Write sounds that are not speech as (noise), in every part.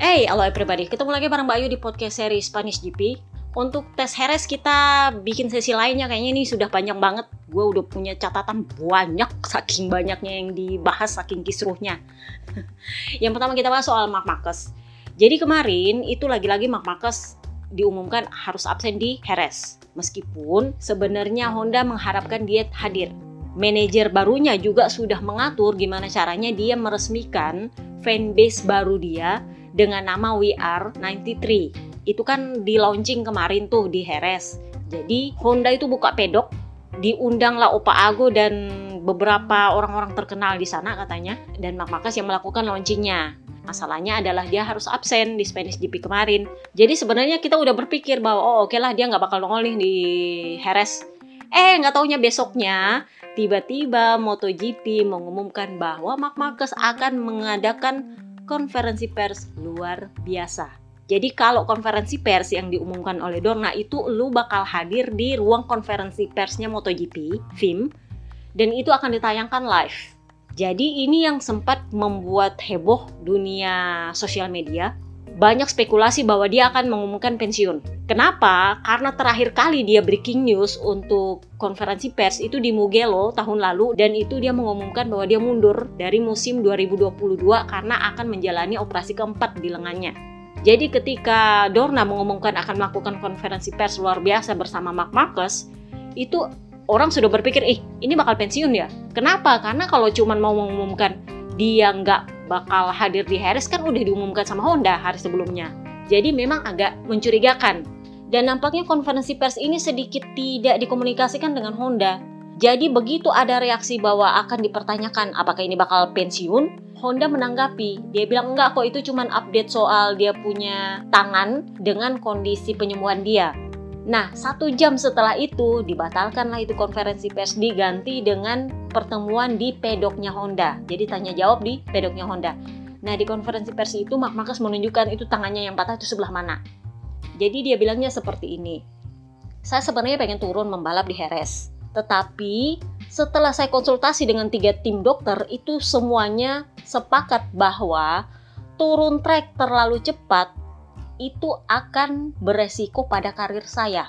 Hey, halo everybody. Ketemu lagi bareng Mbak Ayu di podcast seri Spanish GP. Untuk tes Heres kita bikin sesi lainnya kayaknya ini sudah banyak banget. Gue udah punya catatan banyak saking banyaknya yang dibahas saking kisruhnya. (laughs) yang pertama kita bahas soal Mark Marcus. Jadi kemarin itu lagi-lagi Mark Marcus diumumkan harus absen di Heres. Meskipun sebenarnya Honda mengharapkan dia hadir. Manajer barunya juga sudah mengatur gimana caranya dia meresmikan fanbase baru dia dengan nama We Are 93 itu kan di launching kemarin tuh di Heres. Jadi Honda itu buka pedok, diundanglah Opa Ago dan beberapa orang-orang terkenal di sana katanya dan Mark Marquez yang melakukan launchingnya. Masalahnya adalah dia harus absen di Spanish GP kemarin. Jadi sebenarnya kita udah berpikir bahwa oh oke okay lah dia nggak bakal nongol nih di Heres. Eh nggak taunya besoknya tiba-tiba MotoGP mengumumkan bahwa Mark Marquez akan mengadakan konferensi pers luar biasa. Jadi kalau konferensi pers yang diumumkan oleh Dorna itu lu bakal hadir di ruang konferensi persnya MotoGP, FIM, dan itu akan ditayangkan live. Jadi ini yang sempat membuat heboh dunia sosial media. Banyak spekulasi bahwa dia akan mengumumkan pensiun. Kenapa? Karena terakhir kali dia breaking news untuk konferensi pers itu di Mugello tahun lalu dan itu dia mengumumkan bahwa dia mundur dari musim 2022 karena akan menjalani operasi keempat di lengannya. Jadi ketika Dorna mengumumkan akan melakukan konferensi pers luar biasa bersama Mark Marcus, itu orang sudah berpikir, ih ini bakal pensiun ya. Kenapa? Karena kalau cuma mau mengumumkan dia nggak bakal hadir di Harris kan udah diumumkan sama Honda hari sebelumnya. Jadi memang agak mencurigakan. Dan nampaknya konferensi pers ini sedikit tidak dikomunikasikan dengan Honda. Jadi begitu ada reaksi bahwa akan dipertanyakan apakah ini bakal pensiun, Honda menanggapi, dia bilang enggak kok itu cuma update soal dia punya tangan dengan kondisi penyembuhan dia. Nah, satu jam setelah itu dibatalkanlah itu konferensi pers diganti dengan pertemuan di pedoknya Honda. Jadi tanya jawab di pedoknya Honda. Nah, di konferensi pers itu Mark Marcus menunjukkan itu tangannya yang patah itu sebelah mana. Jadi dia bilangnya seperti ini. Saya sebenarnya pengen turun membalap di Heres. Tetapi setelah saya konsultasi dengan tiga tim dokter, itu semuanya sepakat bahwa turun trek terlalu cepat itu akan beresiko pada karir saya.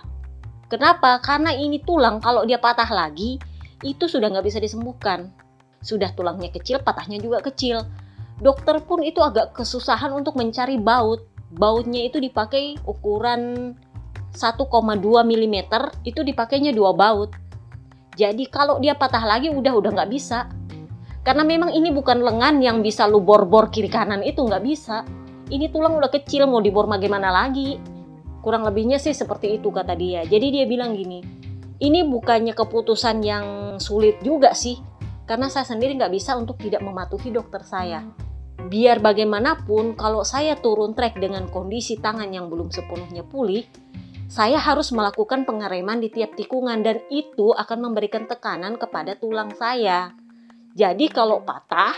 Kenapa? Karena ini tulang kalau dia patah lagi, itu sudah nggak bisa disembuhkan. Sudah tulangnya kecil, patahnya juga kecil. Dokter pun itu agak kesusahan untuk mencari baut. Bautnya itu dipakai ukuran 1,2 mm, itu dipakainya dua baut jadi kalau dia patah lagi udah udah nggak bisa. Karena memang ini bukan lengan yang bisa lu bor-bor kiri kanan itu nggak bisa. Ini tulang udah kecil mau dibor bagaimana lagi. Kurang lebihnya sih seperti itu kata dia. Jadi dia bilang gini, ini bukannya keputusan yang sulit juga sih. Karena saya sendiri nggak bisa untuk tidak mematuhi dokter saya. Biar bagaimanapun kalau saya turun trek dengan kondisi tangan yang belum sepenuhnya pulih, saya harus melakukan pengereman di tiap tikungan dan itu akan memberikan tekanan kepada tulang saya. Jadi kalau patah,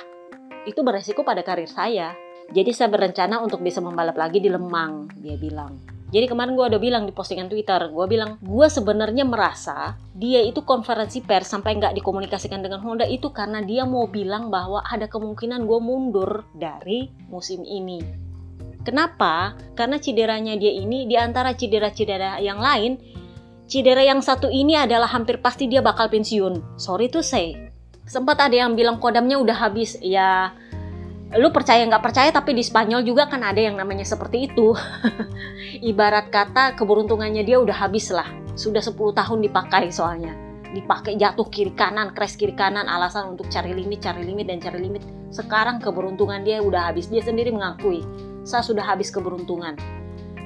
itu beresiko pada karir saya. Jadi saya berencana untuk bisa membalap lagi di Lemang, dia bilang. Jadi kemarin gue udah bilang di postingan Twitter, gue bilang gue sebenarnya merasa dia itu konferensi pers sampai nggak dikomunikasikan dengan Honda itu karena dia mau bilang bahwa ada kemungkinan gue mundur dari musim ini. Kenapa? Karena cederanya dia ini di antara cedera-cedera yang lain, cedera yang satu ini adalah hampir pasti dia bakal pensiun. Sorry to say. Sempat ada yang bilang kodamnya udah habis. Ya, lu percaya nggak percaya tapi di Spanyol juga kan ada yang namanya seperti itu. (laughs) Ibarat kata keberuntungannya dia udah habis lah. Sudah 10 tahun dipakai soalnya. Dipakai jatuh kiri kanan, crash kiri kanan alasan untuk cari limit, cari limit dan cari limit. Sekarang keberuntungan dia udah habis. Dia sendiri mengakui saya sudah habis keberuntungan.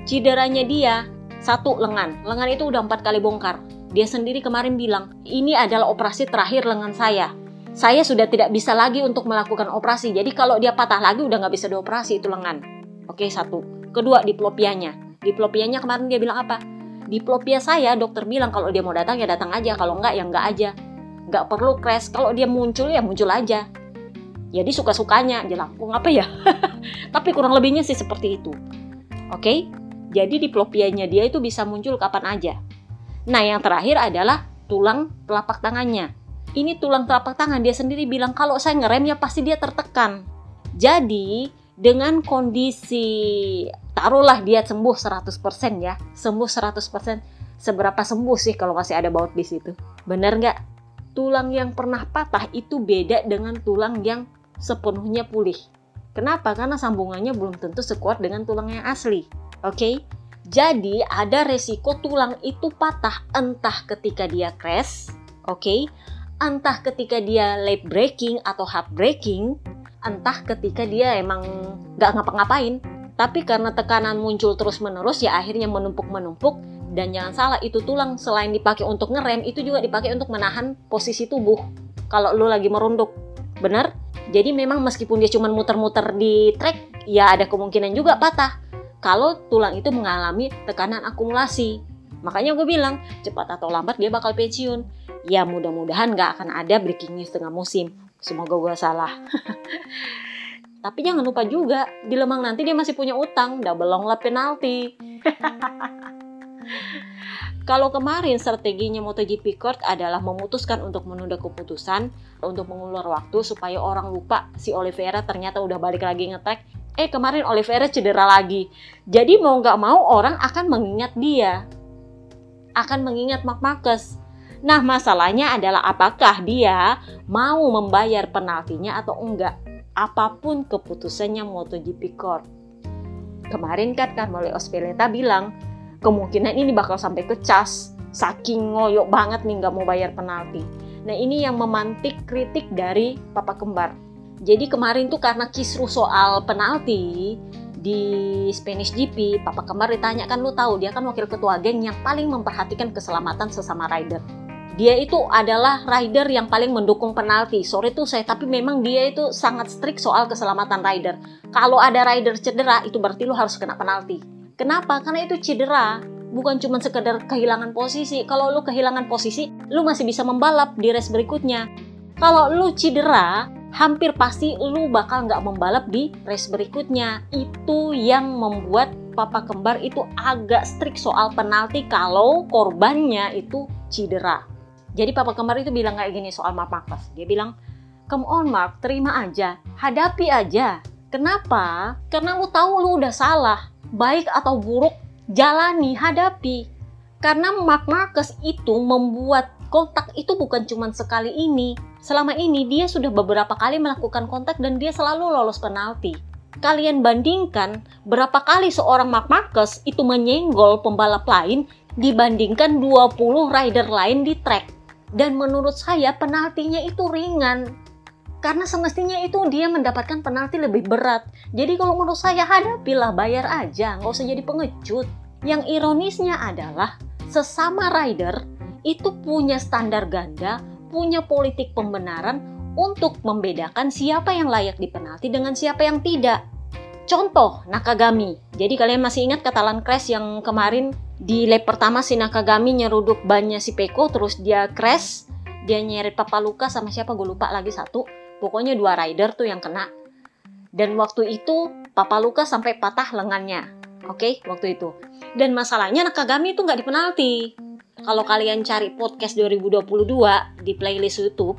Cideranya dia, satu lengan. Lengan itu udah empat kali bongkar. Dia sendiri kemarin bilang, ini adalah operasi terakhir lengan saya. Saya sudah tidak bisa lagi untuk melakukan operasi. Jadi kalau dia patah lagi udah nggak bisa dioperasi itu lengan. Oke, satu. Kedua, diplopianya. Diplopianya kemarin dia bilang apa? Diplopia saya, dokter bilang kalau dia mau datang ya datang aja. Kalau nggak ya nggak aja. Nggak perlu crash. Kalau dia muncul ya muncul aja jadi suka-sukanya jelangkung apa ya (laughs) tapi kurang lebihnya sih seperti itu oke jadi diplopianya dia itu bisa muncul kapan aja nah yang terakhir adalah tulang telapak tangannya ini tulang telapak tangan. Dia sendiri bilang kalau saya ngeremnya pasti dia tertekan. Jadi dengan kondisi taruhlah dia sembuh 100% ya. Sembuh 100% seberapa sembuh sih kalau masih ada baut di situ bener nggak? Tulang yang pernah patah itu beda dengan tulang yang sepenuhnya pulih. Kenapa? Karena sambungannya belum tentu sekuat dengan tulang yang asli. Oke? Okay? jadi ada resiko tulang itu patah entah ketika dia crash. Oke? okay? Entah ketika dia late breaking atau hard breaking entah ketika dia emang nggak ngapa-ngapain tapi karena tekanan muncul terus-menerus ya akhirnya menumpuk-menumpuk dan jangan salah itu tulang selain dipakai untuk ngerem itu juga dipakai untuk menahan posisi tubuh kalau lu lagi merunduk. Benar? Jadi memang meskipun dia cuma muter-muter di track ya ada kemungkinan juga patah kalau tulang itu mengalami tekanan akumulasi. Makanya gue bilang cepat atau lambat dia bakal pensiun. Ya mudah-mudahan nggak akan ada breaking news tengah musim. Semoga gue salah. (laughs) Tapi jangan lupa juga, di Lemang nanti dia masih punya utang, double long lap penalti. (laughs) Kalau kemarin strateginya MotoGP Court adalah memutuskan untuk menunda keputusan untuk mengulur waktu supaya orang lupa si Oliveira ternyata udah balik lagi ngetek. Eh kemarin Oliveira cedera lagi. Jadi mau nggak mau orang akan mengingat dia. Akan mengingat Mark Marcus. Nah masalahnya adalah apakah dia mau membayar penaltinya atau enggak apa pun keputusannya MotoGP Court. Kemarin kan Carmelo Ospeleta bilang, kemungkinan ini bakal sampai ke cas, saking ngoyok banget nih nggak mau bayar penalti. Nah ini yang memantik kritik dari Papa Kembar. Jadi kemarin tuh karena kisru soal penalti di Spanish GP, Papa Kembar ditanyakan lu tahu dia kan wakil ketua geng yang paling memperhatikan keselamatan sesama rider dia itu adalah rider yang paling mendukung penalti. Sorry tuh saya, tapi memang dia itu sangat strict soal keselamatan rider. Kalau ada rider cedera, itu berarti lu harus kena penalti. Kenapa? Karena itu cedera, bukan cuma sekedar kehilangan posisi. Kalau lu kehilangan posisi, lu masih bisa membalap di race berikutnya. Kalau lu cedera, hampir pasti lu bakal nggak membalap di race berikutnya. Itu yang membuat papa kembar itu agak strict soal penalti kalau korbannya itu cedera. Jadi papa kembar itu bilang kayak gini soal Mark Marcus. Dia bilang, come on Mark, terima aja, hadapi aja. Kenapa? Karena lu tahu lu udah salah. Baik atau buruk, jalani, hadapi. Karena Mark Marcus itu membuat kontak itu bukan cuma sekali ini. Selama ini dia sudah beberapa kali melakukan kontak dan dia selalu lolos penalti. Kalian bandingkan berapa kali seorang Mark Marcus itu menyenggol pembalap lain dibandingkan 20 rider lain di track. Dan menurut saya penaltinya itu ringan. Karena semestinya itu dia mendapatkan penalti lebih berat. Jadi kalau menurut saya hadapilah bayar aja, nggak usah jadi pengecut. Yang ironisnya adalah sesama rider itu punya standar ganda, punya politik pembenaran untuk membedakan siapa yang layak dipenalti dengan siapa yang tidak. Contoh Nakagami. Jadi kalian masih ingat katalan crash yang kemarin di lap pertama si Nakagami nyeruduk bannya si Peko terus dia crash, dia nyeret Papa Luka sama siapa gue lupa lagi satu. Pokoknya dua rider tuh yang kena. Dan waktu itu Papa Luka sampai patah lengannya. Oke, okay, waktu itu. Dan masalahnya Nakagami itu nggak dipenalti. Kalau kalian cari podcast 2022 di playlist YouTube,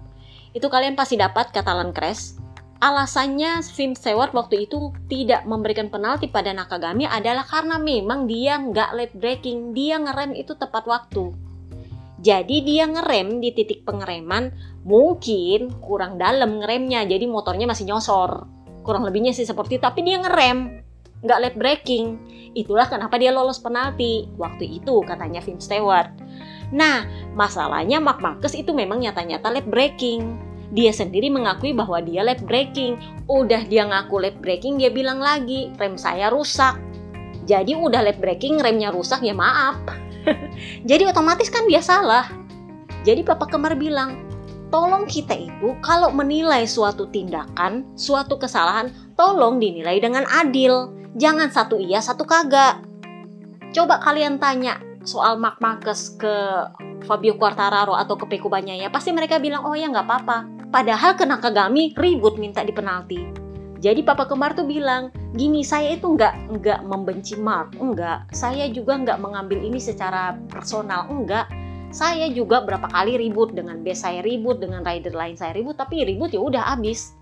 itu kalian pasti dapat katalan crash alasannya Vin Stewart waktu itu tidak memberikan penalti pada Nakagami adalah karena memang dia nggak late braking, dia ngerem itu tepat waktu. Jadi dia ngerem di titik pengereman mungkin kurang dalam ngeremnya, jadi motornya masih nyosor. Kurang lebihnya sih seperti itu, tapi dia ngerem, nggak late braking. Itulah kenapa dia lolos penalti waktu itu katanya Vin Stewart. Nah, masalahnya Mark Marcus itu memang nyata-nyata late braking dia sendiri mengakui bahwa dia lap breaking. Udah dia ngaku lap breaking, dia bilang lagi, rem saya rusak. Jadi udah lap breaking, remnya rusak, ya maaf. (laughs) Jadi otomatis kan dia salah. Jadi Papa Kemar bilang, tolong kita itu kalau menilai suatu tindakan, suatu kesalahan, tolong dinilai dengan adil. Jangan satu iya, satu kagak. Coba kalian tanya soal Mark Marcus ke Fabio Quartararo atau ke Peko Banyaya, pasti mereka bilang, oh ya nggak apa-apa Padahal kena Kagami ribut minta di penalti. Jadi papa kembar tuh bilang, gini saya itu nggak nggak membenci Mark, enggak. Saya juga nggak mengambil ini secara personal, enggak. Saya juga berapa kali ribut dengan base saya ribut dengan rider lain saya ribut, tapi ribut ya udah habis.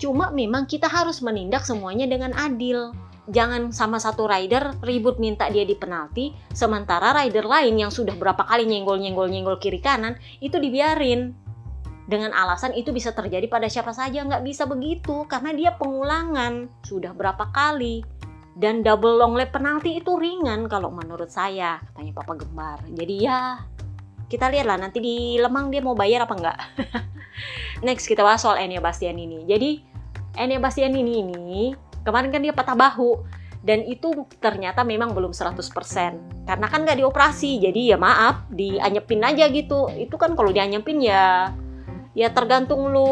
Cuma memang kita harus menindak semuanya dengan adil. Jangan sama satu rider ribut minta dia di penalti, sementara rider lain yang sudah berapa kali nyenggol-nyenggol-nyenggol kiri kanan, itu dibiarin. Dengan alasan itu bisa terjadi pada siapa saja, nggak bisa begitu, karena dia pengulangan. Sudah berapa kali. Dan double long lap penalti itu ringan kalau menurut saya, katanya Papa Gembar. Jadi ya, kita lihatlah nanti di Lemang dia mau bayar apa enggak. (laughs) Next kita bahas soal Enya Bastian ini. Jadi Enya Bastian ini ini kemarin kan dia patah bahu. Dan itu ternyata memang belum 100% karena kan nggak dioperasi jadi ya maaf dianyepin aja gitu. Itu kan kalau dianyepin ya ya tergantung lu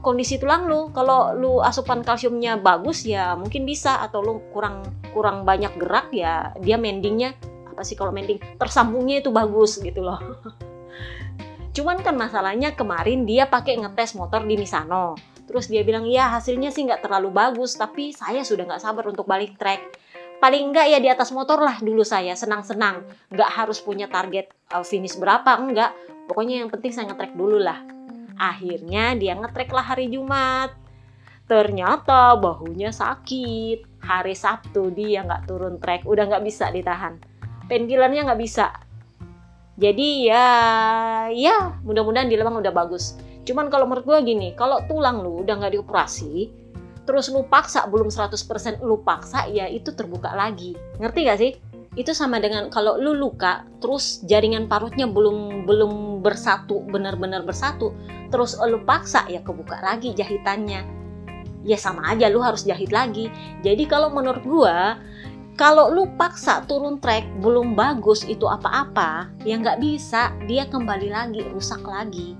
kondisi tulang lu. Kalau lu asupan kalsiumnya bagus ya mungkin bisa. Atau lu kurang kurang banyak gerak ya dia mendingnya apa sih kalau mending tersambungnya itu bagus gitu loh. (laughs) Cuman kan masalahnya kemarin dia pakai ngetes motor di Misano Terus dia bilang, ya hasilnya sih nggak terlalu bagus, tapi saya sudah nggak sabar untuk balik track. Paling nggak ya di atas motor lah dulu saya, senang-senang. Nggak harus punya target uh, finish berapa, enggak. Pokoknya yang penting saya ngetrek dulu lah. Akhirnya dia ngetrek lah hari Jumat. Ternyata bahunya sakit. Hari Sabtu dia nggak turun trek, udah nggak bisa ditahan. Penkillernya nggak bisa. Jadi ya, ya mudah-mudahan di Lemang udah bagus Cuman kalau menurut gue gini, kalau tulang lu udah nggak dioperasi, terus lu paksa belum 100% lu paksa, ya itu terbuka lagi. Ngerti gak sih? Itu sama dengan kalau lu luka, terus jaringan parutnya belum belum bersatu, benar-benar bersatu, terus lu paksa ya kebuka lagi jahitannya. Ya sama aja lu harus jahit lagi. Jadi kalau menurut gua kalau lu paksa turun trek belum bagus itu apa-apa, ya nggak bisa, dia kembali lagi, rusak lagi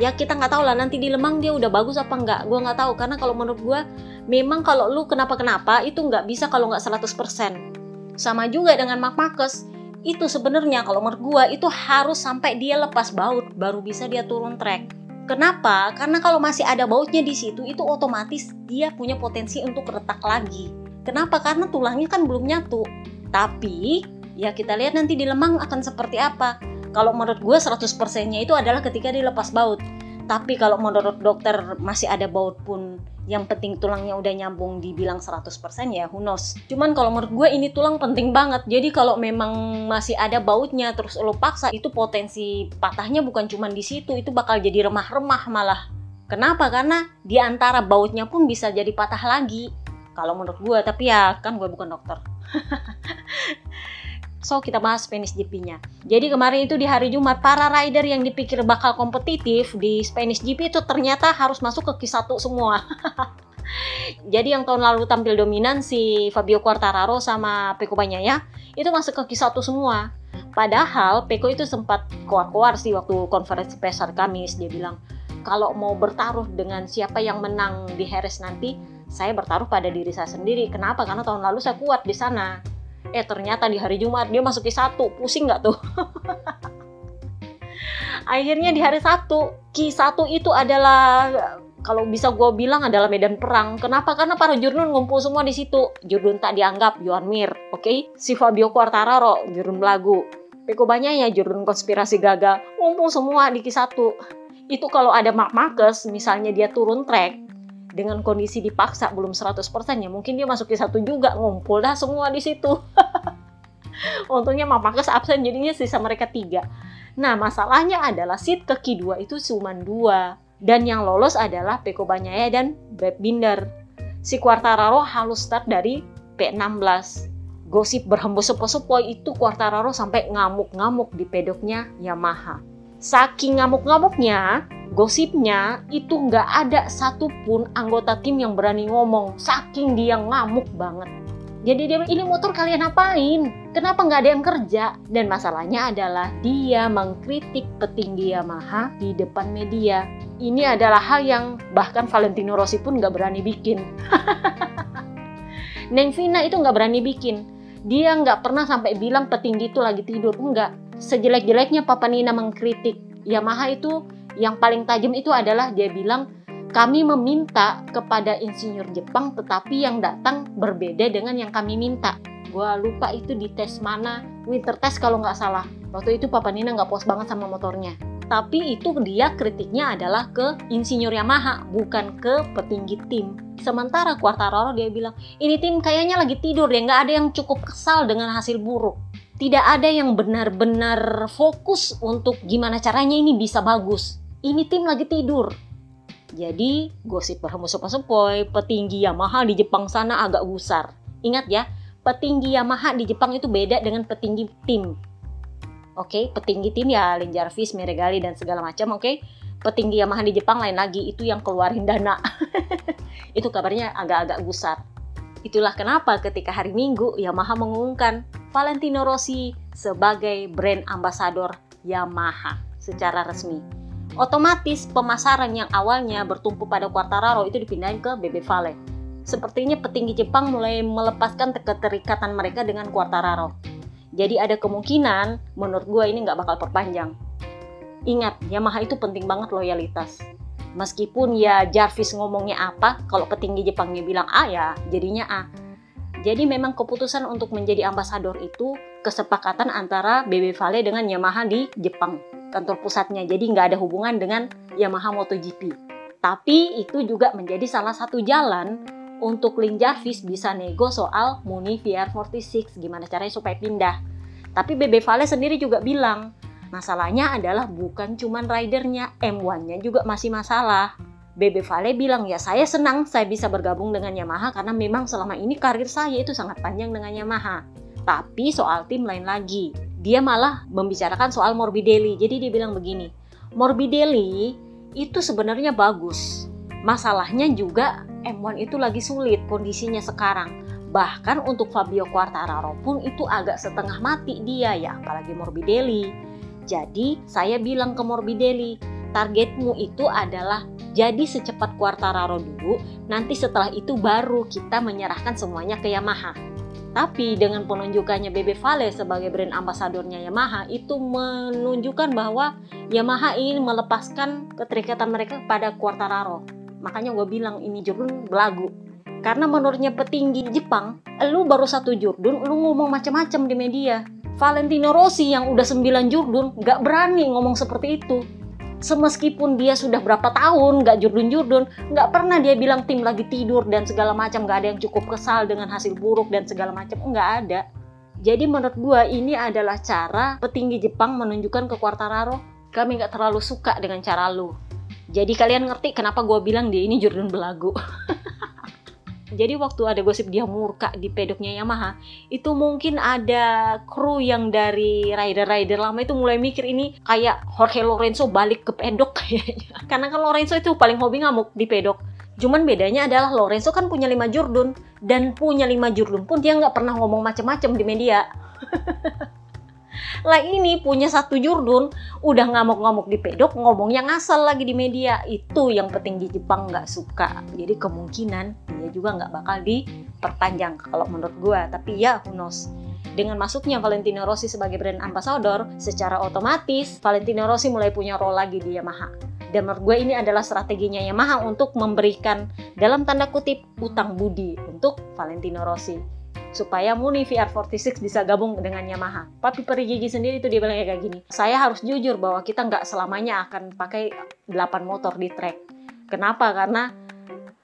ya kita nggak tahu lah nanti di Lemang dia udah bagus apa nggak gue nggak tahu karena kalau menurut gue memang kalau lu kenapa kenapa itu nggak bisa kalau nggak 100% sama juga dengan Mark Marcus itu sebenarnya kalau menurut gue itu harus sampai dia lepas baut baru bisa dia turun track Kenapa? Karena kalau masih ada bautnya di situ itu otomatis dia punya potensi untuk retak lagi. Kenapa? Karena tulangnya kan belum nyatu. Tapi ya kita lihat nanti di lemang akan seperti apa. Kalau menurut gue 100%-nya itu adalah ketika dilepas baut. Tapi kalau menurut dokter masih ada baut pun yang penting tulangnya udah nyambung dibilang 100% ya who knows. Cuman kalau menurut gue ini tulang penting banget. Jadi kalau memang masih ada bautnya terus lo paksa itu potensi patahnya bukan cuma di situ, itu bakal jadi remah-remah malah. Kenapa? Karena di antara bautnya pun bisa jadi patah lagi. Kalau menurut gue, tapi ya kan gue bukan dokter. (laughs) So kita bahas Spanish GP-nya. Jadi kemarin itu di hari Jumat para rider yang dipikir bakal kompetitif di Spanish GP itu ternyata harus masuk ke Q1 semua. (laughs) Jadi yang tahun lalu tampil dominan si Fabio Quartararo sama Peko Bagnaia itu masuk ke Q1 semua. Padahal Peko itu sempat keluar-keluar sih waktu konferensi pers hari Kamis dia bilang kalau mau bertaruh dengan siapa yang menang di Harris nanti saya bertaruh pada diri saya sendiri. Kenapa? Karena tahun lalu saya kuat di sana eh ternyata di hari Jumat dia masuk ki satu pusing nggak tuh (laughs) akhirnya di hari ki satu itu adalah kalau bisa gue bilang adalah medan perang. Kenapa? Karena para jurnun ngumpul semua di situ. Jurnun tak dianggap, Johan Mir, oke? Okay? Si Fabio Quartararo, jurnun lagu. Peko banyak ya jurnun konspirasi gagal. Ngumpul semua di Q1. Itu kalau ada Mark Marcus, misalnya dia turun track, dengan kondisi dipaksa belum 100% ya mungkin dia masuk ke satu juga ngumpul dah semua di situ. (laughs) Untungnya Marcus absen jadinya sisa mereka tiga. Nah masalahnya adalah seat ke kedua itu cuma dua. Dan yang lolos adalah Peko Banyaya dan Brad Binder. Si Quartararo halus start dari P16 gosip berhembus sepoi-sepoi itu Quartararo sampai ngamuk-ngamuk di pedoknya Yamaha saking ngamuk-ngamuknya gosipnya itu nggak ada satupun anggota tim yang berani ngomong saking dia ngamuk banget jadi dia ini motor kalian apain? Kenapa nggak ada yang kerja? Dan masalahnya adalah dia mengkritik petinggi Yamaha di depan media. Ini adalah hal yang bahkan Valentino Rossi pun nggak berani bikin. (laughs) Neng Vina itu nggak berani bikin. Dia nggak pernah sampai bilang petinggi itu lagi tidur. Enggak. Sejelek-jeleknya Papa Nina mengkritik Yamaha itu yang paling tajam itu adalah dia bilang kami meminta kepada insinyur Jepang tetapi yang datang berbeda dengan yang kami minta. Gua lupa itu di tes mana, winter test kalau nggak salah. Waktu itu Papa Nina nggak puas banget sama motornya. Tapi itu dia kritiknya adalah ke insinyur Yamaha, bukan ke petinggi tim. Sementara Quartararo dia bilang, ini tim kayaknya lagi tidur ya, nggak ada yang cukup kesal dengan hasil buruk. Tidak ada yang benar-benar fokus untuk gimana caranya ini bisa bagus. Ini tim lagi tidur. Jadi gosip berhembus sepoi petinggi Yamaha di Jepang sana agak gusar. Ingat ya, petinggi Yamaha di Jepang itu beda dengan petinggi tim. Oke, okay? petinggi tim ya Lin Jarvis, Meregali dan segala macam. Oke, okay? petinggi Yamaha di Jepang lain lagi itu yang keluarin dana. (laughs) itu kabarnya agak-agak gusar. Itulah kenapa ketika hari Minggu Yamaha mengumumkan Valentino Rossi sebagai brand ambassador Yamaha secara resmi otomatis pemasaran yang awalnya bertumpu pada Quartararo itu dipindahin ke BB Vale. Sepertinya petinggi Jepang mulai melepaskan keterikatan mereka dengan Quartararo. Jadi ada kemungkinan, menurut gue ini nggak bakal perpanjang. Ingat, Yamaha itu penting banget loyalitas. Meskipun ya Jarvis ngomongnya apa, kalau petinggi Jepangnya bilang A ya jadinya A. Jadi memang keputusan untuk menjadi ambasador itu kesepakatan antara BB Vale dengan Yamaha di Jepang kantor pusatnya. Jadi nggak ada hubungan dengan Yamaha MotoGP. Tapi itu juga menjadi salah satu jalan untuk Lin Jarvis bisa nego soal Muni VR46 gimana caranya supaya pindah. Tapi Bebe Vale sendiri juga bilang, masalahnya adalah bukan cuman ridernya, M1-nya juga masih masalah. Bebe Vale bilang, ya saya senang saya bisa bergabung dengan Yamaha karena memang selama ini karir saya itu sangat panjang dengan Yamaha. Tapi soal tim lain lagi dia malah membicarakan soal Morbidelli. Jadi dia bilang begini, Morbidelli itu sebenarnya bagus. Masalahnya juga M1 itu lagi sulit kondisinya sekarang. Bahkan untuk Fabio Quartararo pun itu agak setengah mati dia ya, apalagi Morbidelli. Jadi saya bilang ke Morbidelli, targetmu itu adalah jadi secepat Quartararo dulu, nanti setelah itu baru kita menyerahkan semuanya ke Yamaha. Tapi dengan penunjukannya Bebe Vale sebagai brand ambasadornya Yamaha itu menunjukkan bahwa Yamaha ingin melepaskan keterikatan mereka pada Quartararo. Makanya gue bilang ini Jurdun belagu. Karena menurutnya petinggi Jepang, lu baru satu Jurdun, lu ngomong macam-macam di media. Valentino Rossi yang udah 9 Jurdun gak berani ngomong seperti itu semeskipun dia sudah berapa tahun nggak jurdun-jurdun, nggak pernah dia bilang tim lagi tidur dan segala macam, nggak ada yang cukup kesal dengan hasil buruk dan segala macam, nggak ada. Jadi menurut gua ini adalah cara petinggi Jepang menunjukkan ke Quartararo, kami nggak terlalu suka dengan cara lu. Jadi kalian ngerti kenapa gua bilang dia ini jurdun belagu. (laughs) Jadi waktu ada gosip dia murka di pedoknya Yamaha, itu mungkin ada kru yang dari rider-rider lama itu mulai mikir ini kayak Jorge Lorenzo balik ke pedok. (laughs) Karena kan Lorenzo itu paling hobi ngamuk di pedok. Cuman bedanya adalah Lorenzo kan punya 5 jurdun dan punya 5 jurdun pun dia nggak pernah ngomong macam-macam di media. (laughs) lah ini punya satu jurdun udah ngamuk-ngamuk di pedok ngomong yang asal lagi di media. Itu yang petinggi Jepang nggak suka. Jadi kemungkinan dia juga nggak bakal diperpanjang kalau menurut gue tapi ya who knows. Dengan masuknya Valentino Rossi sebagai brand ambassador, secara otomatis Valentino Rossi mulai punya role lagi di Yamaha. Dan menurut gue ini adalah strateginya Yamaha untuk memberikan dalam tanda kutip utang budi untuk Valentino Rossi supaya Muni VR46 bisa gabung dengan Yamaha. Papi Perigigi sendiri itu dia bilang kayak gini, saya harus jujur bahwa kita nggak selamanya akan pakai 8 motor di track. Kenapa? Karena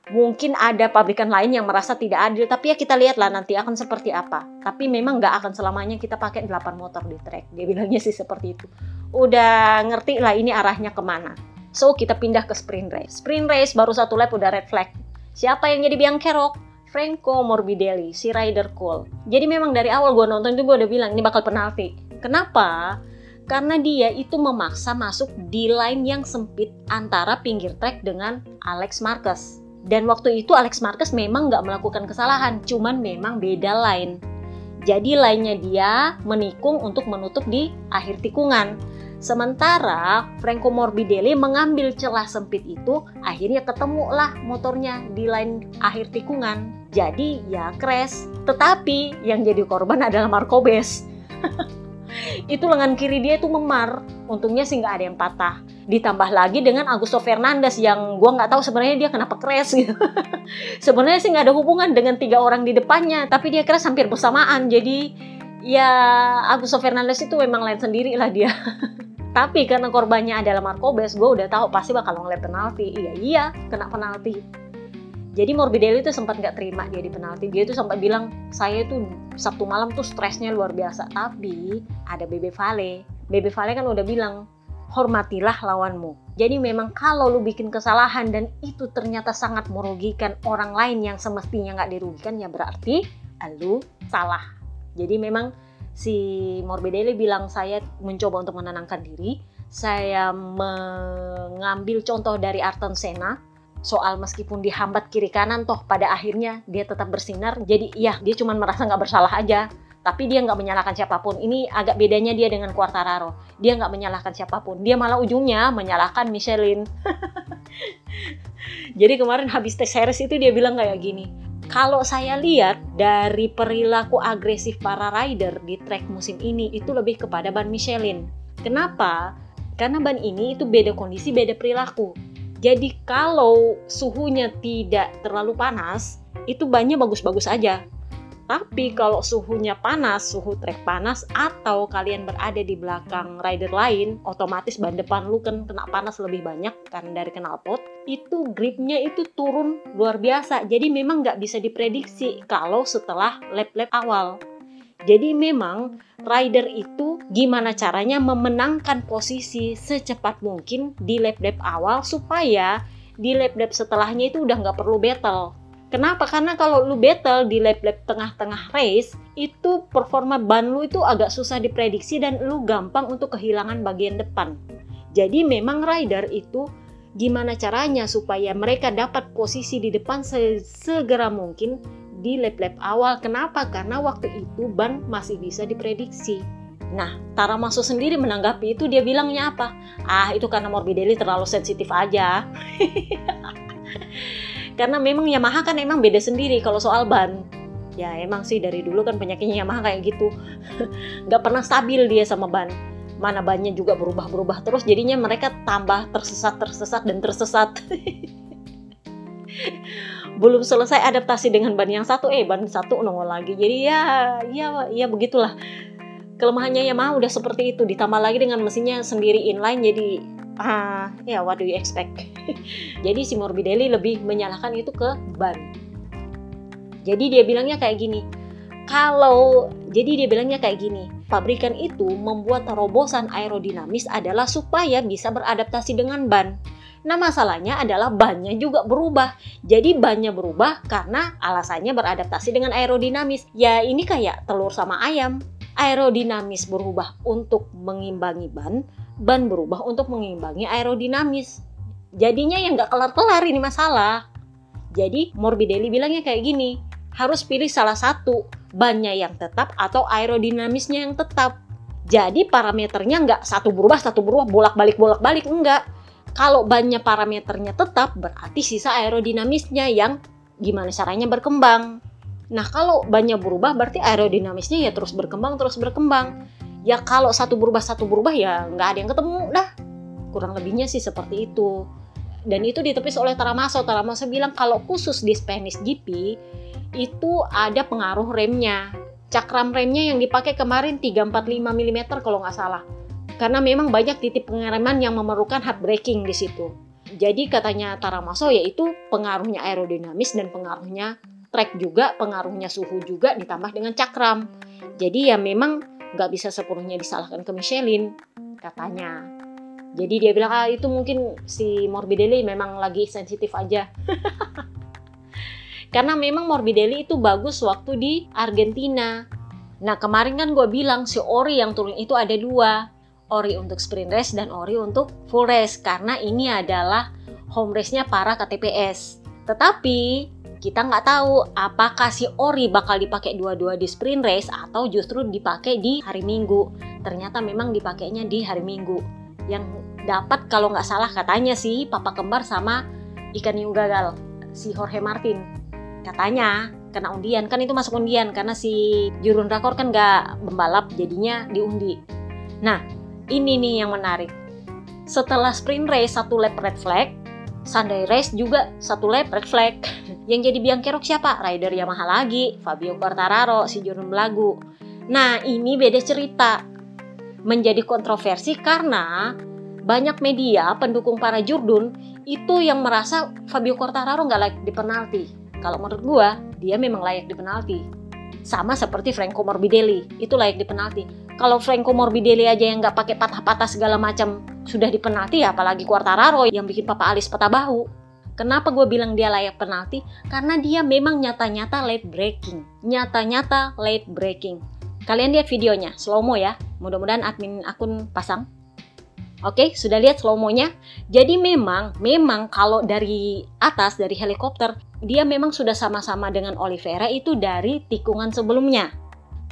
mungkin ada pabrikan lain yang merasa tidak adil, tapi ya kita lihatlah nanti akan seperti apa. Tapi memang nggak akan selamanya kita pakai 8 motor di track. Dia bilangnya sih seperti itu. Udah ngerti lah ini arahnya ke mana. So kita pindah ke sprint race. Sprint race baru satu lap udah red flag. Siapa yang jadi biang kerok? Franco Morbidelli, si Rider Cole. Jadi memang dari awal gue nonton itu gue udah bilang ini bakal penalti. Kenapa? Karena dia itu memaksa masuk di line yang sempit antara pinggir track dengan Alex Marquez. Dan waktu itu Alex Marquez memang nggak melakukan kesalahan, cuman memang beda line. Jadi lainnya dia menikung untuk menutup di akhir tikungan. Sementara Franco Morbidelli mengambil celah sempit itu, akhirnya ketemulah motornya di line akhir tikungan. Jadi ya crash. Tetapi yang jadi korban adalah Marco Bes. (laughs) itu lengan kiri dia itu memar. Untungnya sih nggak ada yang patah. Ditambah lagi dengan Augusto Fernandes yang gue nggak tahu sebenarnya dia kenapa crash gitu. (laughs) sebenarnya sih nggak ada hubungan dengan tiga orang di depannya, tapi dia crash hampir bersamaan. Jadi ya Augusto Fernandes itu memang lain sendiri lah dia. (laughs) Tapi karena korbannya adalah Marcobes, gue udah tahu pasti bakal ngeliat penalti. Iya iya, kena penalti. Jadi Morbidelli itu sempat nggak terima dia di penalti. Dia tuh sempat bilang, saya tuh Sabtu malam tuh stresnya luar biasa. Tapi ada Bebe Vale. Bebe Vale kan udah bilang, hormatilah lawanmu. Jadi memang kalau lu bikin kesalahan dan itu ternyata sangat merugikan orang lain yang semestinya nggak dirugikan, ya berarti lu salah. Jadi memang si Morbidelli bilang saya mencoba untuk menenangkan diri. Saya mengambil contoh dari Arton Senna. Soal meskipun dihambat kiri kanan toh pada akhirnya dia tetap bersinar. Jadi iya dia cuma merasa nggak bersalah aja. Tapi dia nggak menyalahkan siapa pun. Ini agak bedanya dia dengan Quartararo. Dia nggak menyalahkan siapa pun. Dia malah ujungnya menyalahkan Michelin. (laughs) Jadi kemarin habis tes series itu dia bilang kayak gini kalau saya lihat dari perilaku agresif para rider di track musim ini itu lebih kepada ban Michelin. Kenapa? Karena ban ini itu beda kondisi beda perilaku. Jadi kalau suhunya tidak terlalu panas, itu bannya bagus-bagus aja. Tapi kalau suhunya panas, suhu trek panas, atau kalian berada di belakang rider lain, otomatis ban depan lu kan kena panas lebih banyak karena dari knalpot, itu gripnya itu turun luar biasa. Jadi memang nggak bisa diprediksi kalau setelah lap-lap awal. Jadi memang rider itu gimana caranya memenangkan posisi secepat mungkin di lap-lap awal supaya di lap-lap setelahnya itu udah nggak perlu battle. Kenapa? Karena kalau lu battle di lap-lap tengah-tengah race, itu performa ban lu itu agak susah diprediksi dan lu gampang untuk kehilangan bagian depan. Jadi memang rider itu gimana caranya supaya mereka dapat posisi di depan segera mungkin di lap-lap awal. Kenapa? Karena waktu itu ban masih bisa diprediksi. Nah, Tara Maso sendiri menanggapi itu dia bilangnya apa? Ah, itu karena Morbidelli terlalu sensitif aja. (laughs) karena memang Yamaha kan emang beda sendiri kalau soal ban. Ya emang sih dari dulu kan penyakitnya Yamaha kayak gitu. (laughs) Gak pernah stabil dia sama ban. Mana bannya juga berubah-berubah terus jadinya mereka tambah tersesat-tersesat dan tersesat. (laughs) belum selesai adaptasi dengan ban yang satu eh ban satu nongol lagi jadi ya ya ya begitulah kelemahannya Yamaha udah seperti itu ditambah lagi dengan mesinnya sendiri inline jadi ah ya what do you expect (laughs) jadi si Morbidelli lebih menyalahkan itu ke ban jadi dia bilangnya kayak gini kalau jadi dia bilangnya kayak gini pabrikan itu membuat terobosan aerodinamis adalah supaya bisa beradaptasi dengan ban Nah masalahnya adalah bannya juga berubah. Jadi bannya berubah karena alasannya beradaptasi dengan aerodinamis. Ya ini kayak telur sama ayam. Aerodinamis berubah untuk mengimbangi ban, ban berubah untuk mengimbangi aerodinamis. Jadinya yang nggak kelar-kelar ini masalah. Jadi Morbidelli bilangnya kayak gini, harus pilih salah satu, bannya yang tetap atau aerodinamisnya yang tetap. Jadi parameternya nggak satu berubah, satu berubah, bolak-balik, bolak-balik, enggak kalau banyak parameternya tetap, berarti sisa aerodinamisnya yang gimana caranya berkembang. Nah, kalau banyak berubah, berarti aerodinamisnya ya terus berkembang, terus berkembang. Ya kalau satu berubah, satu berubah, ya nggak ada yang ketemu dah. Kurang lebihnya sih seperti itu. Dan itu ditepis oleh Taramaso. Taramaso bilang kalau khusus di Spanish GP, itu ada pengaruh remnya. Cakram remnya yang dipakai kemarin 345 mm kalau nggak salah karena memang banyak titik pengereman yang memerlukan hard braking di situ. Jadi katanya Taramaso yaitu pengaruhnya aerodinamis dan pengaruhnya track juga, pengaruhnya suhu juga ditambah dengan cakram. Jadi ya memang nggak bisa sepenuhnya disalahkan ke Michelin katanya. Jadi dia bilang ah itu mungkin si Morbidelli memang lagi sensitif aja. (laughs) Karena memang Morbidelli itu bagus waktu di Argentina. Nah kemarin kan gue bilang si Ori yang turun itu ada dua ori untuk sprint race dan ori untuk full race karena ini adalah home race-nya para KTPS. Tetapi kita nggak tahu apakah si ori bakal dipakai dua-dua di sprint race atau justru dipakai di hari Minggu. Ternyata memang dipakainya di hari Minggu. Yang dapat kalau nggak salah katanya sih papa kembar sama ikan hiu gagal si Jorge Martin. Katanya kena undian kan itu masuk undian karena si Jurun Rakor kan nggak membalap jadinya diundi. Nah ini nih yang menarik. Setelah sprint race satu lap red flag, Sunday race juga satu lap red flag. Yang jadi biang kerok siapa? Rider Yamaha lagi, Fabio Quartararo, si Jurun Belagu. Nah ini beda cerita. menjadi kontroversi karena banyak media pendukung para Jurdun itu yang merasa Fabio Quartararo nggak layak di penalti. Kalau menurut gua, dia memang layak di penalti. Sama seperti Franco Morbidelli, itu layak di penalti. Kalau Franco Morbidelli aja yang nggak pakai patah-patah segala macam sudah di penalti, ya apalagi Quartararo yang bikin Papa Alis patah bahu. Kenapa gue bilang dia layak penalti? Karena dia memang nyata-nyata late breaking. Nyata-nyata late breaking. Kalian lihat videonya, slow mo ya. Mudah-mudahan admin akun pasang. Oke, sudah lihat slow mo-nya? Jadi memang, memang kalau dari atas, dari helikopter, dia memang sudah sama-sama dengan Oliveira itu dari tikungan sebelumnya.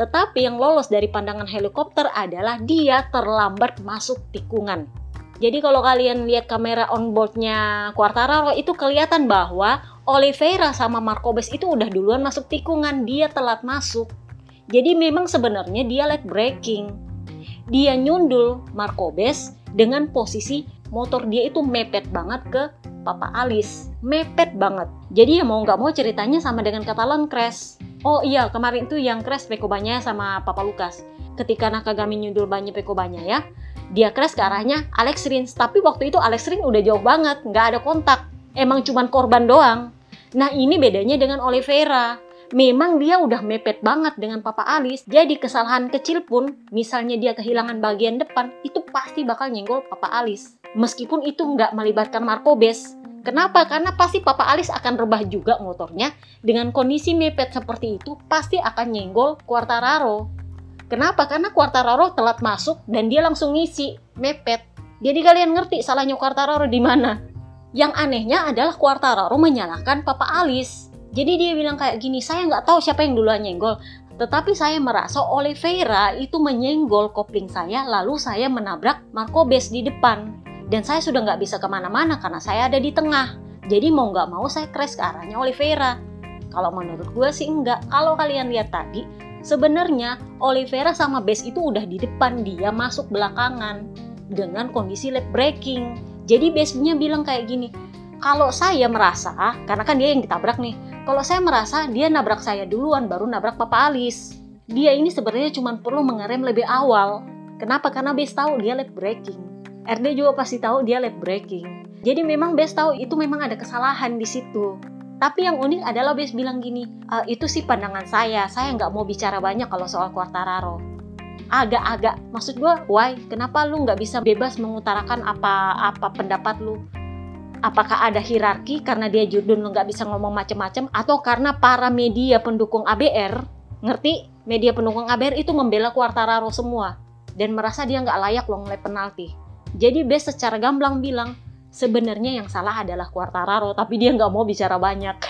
Tetapi yang lolos dari pandangan helikopter adalah dia terlambat masuk tikungan. Jadi kalau kalian lihat kamera onboardnya Quartararo itu kelihatan bahwa Oliveira sama Marcobes itu udah duluan masuk tikungan, dia telat masuk. Jadi memang sebenarnya dia late braking. Dia nyundul Marcobes dengan posisi motor dia itu mepet banget ke Papa Alis. Mepet banget. Jadi ya mau nggak mau ceritanya sama dengan Catalan crash. Oh iya, kemarin tuh yang crash Pekobanya sama Papa Lukas. Ketika Nakagami nyundul banyak Pekobanya ya, dia crash ke arahnya Alex Rins. Tapi waktu itu Alex Rins udah jauh banget nggak ada kontak. Emang cuman korban doang. Nah ini bedanya dengan Oliveira. Memang dia udah mepet banget dengan Papa Alis. Jadi kesalahan kecil pun misalnya dia kehilangan bagian depan itu pasti bakal nyenggol Papa Alis. Meskipun itu nggak melibatkan Marcobes Kenapa? Karena pasti Papa Alis akan rebah juga motornya. Dengan kondisi mepet seperti itu, pasti akan nyenggol Quartararo. Kenapa? Karena Quartararo telat masuk dan dia langsung ngisi, mepet. Jadi kalian ngerti salahnya Quartararo di mana? Yang anehnya adalah Quartararo menyalahkan Papa Alis. Jadi dia bilang kayak gini, saya nggak tahu siapa yang duluan nyenggol. Tetapi saya merasa Oliveira itu menyenggol kopling saya, lalu saya menabrak Marcobes di depan. Dan saya sudah nggak bisa ke mana-mana karena saya ada di tengah. Jadi mau nggak mau saya crash ke arahnya Oliveira. Kalau menurut gue sih enggak. Kalau kalian lihat tadi, Sebenarnya Oliveira sama Bess itu udah di depan dia masuk belakangan dengan kondisi late braking. Jadi Bess-nya bilang kayak gini, kalau saya merasa, karena kan dia yang ditabrak nih, kalau saya merasa dia nabrak saya duluan baru nabrak Papa Alis. Dia ini sebenarnya cuma perlu mengerem lebih awal. Kenapa? Karena Bess tahu dia late braking. RD juga pasti tahu dia late braking. Jadi memang Bess tahu itu memang ada kesalahan di situ. Tapi yang unik adalah Bes bilang gini, e, itu sih pandangan saya, saya nggak mau bicara banyak kalau soal Quartararo. Agak-agak, maksud gue, why? Kenapa lu nggak bisa bebas mengutarakan apa-apa pendapat lu? Apakah ada hierarki karena dia judun lu nggak bisa ngomong macem-macem, atau karena para media pendukung ABR, ngerti? Media pendukung ABR itu membela Quartararo semua dan merasa dia nggak layak lo ngeliat penalti. Jadi Bes secara gamblang bilang, sebenarnya yang salah adalah Quartararo tapi dia nggak mau bicara banyak. (laughs)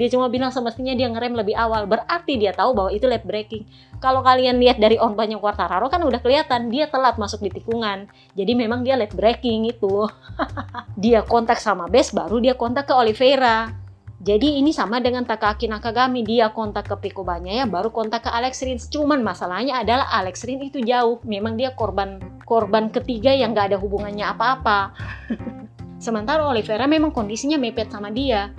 Dia cuma bilang semestinya dia ngerem lebih awal. Berarti dia tahu bahwa itu late braking kalau kalian lihat dari on banyak Quartararo kan udah kelihatan dia telat masuk di tikungan. Jadi memang dia late braking itu. (laughs) Dia kontak sama Bes baru dia kontak ke Oliveira jadi ini sama dengan Takaki Nakagami, dia kontak ke Picobanya ya, baru kontak ke Alex Rins. Cuman masalahnya adalah Alex Rins itu jauh, memang dia korban korban ketiga yang gak ada hubungannya apa-apa. (laughs) Sementara Oliveira memang kondisinya mepet sama dia.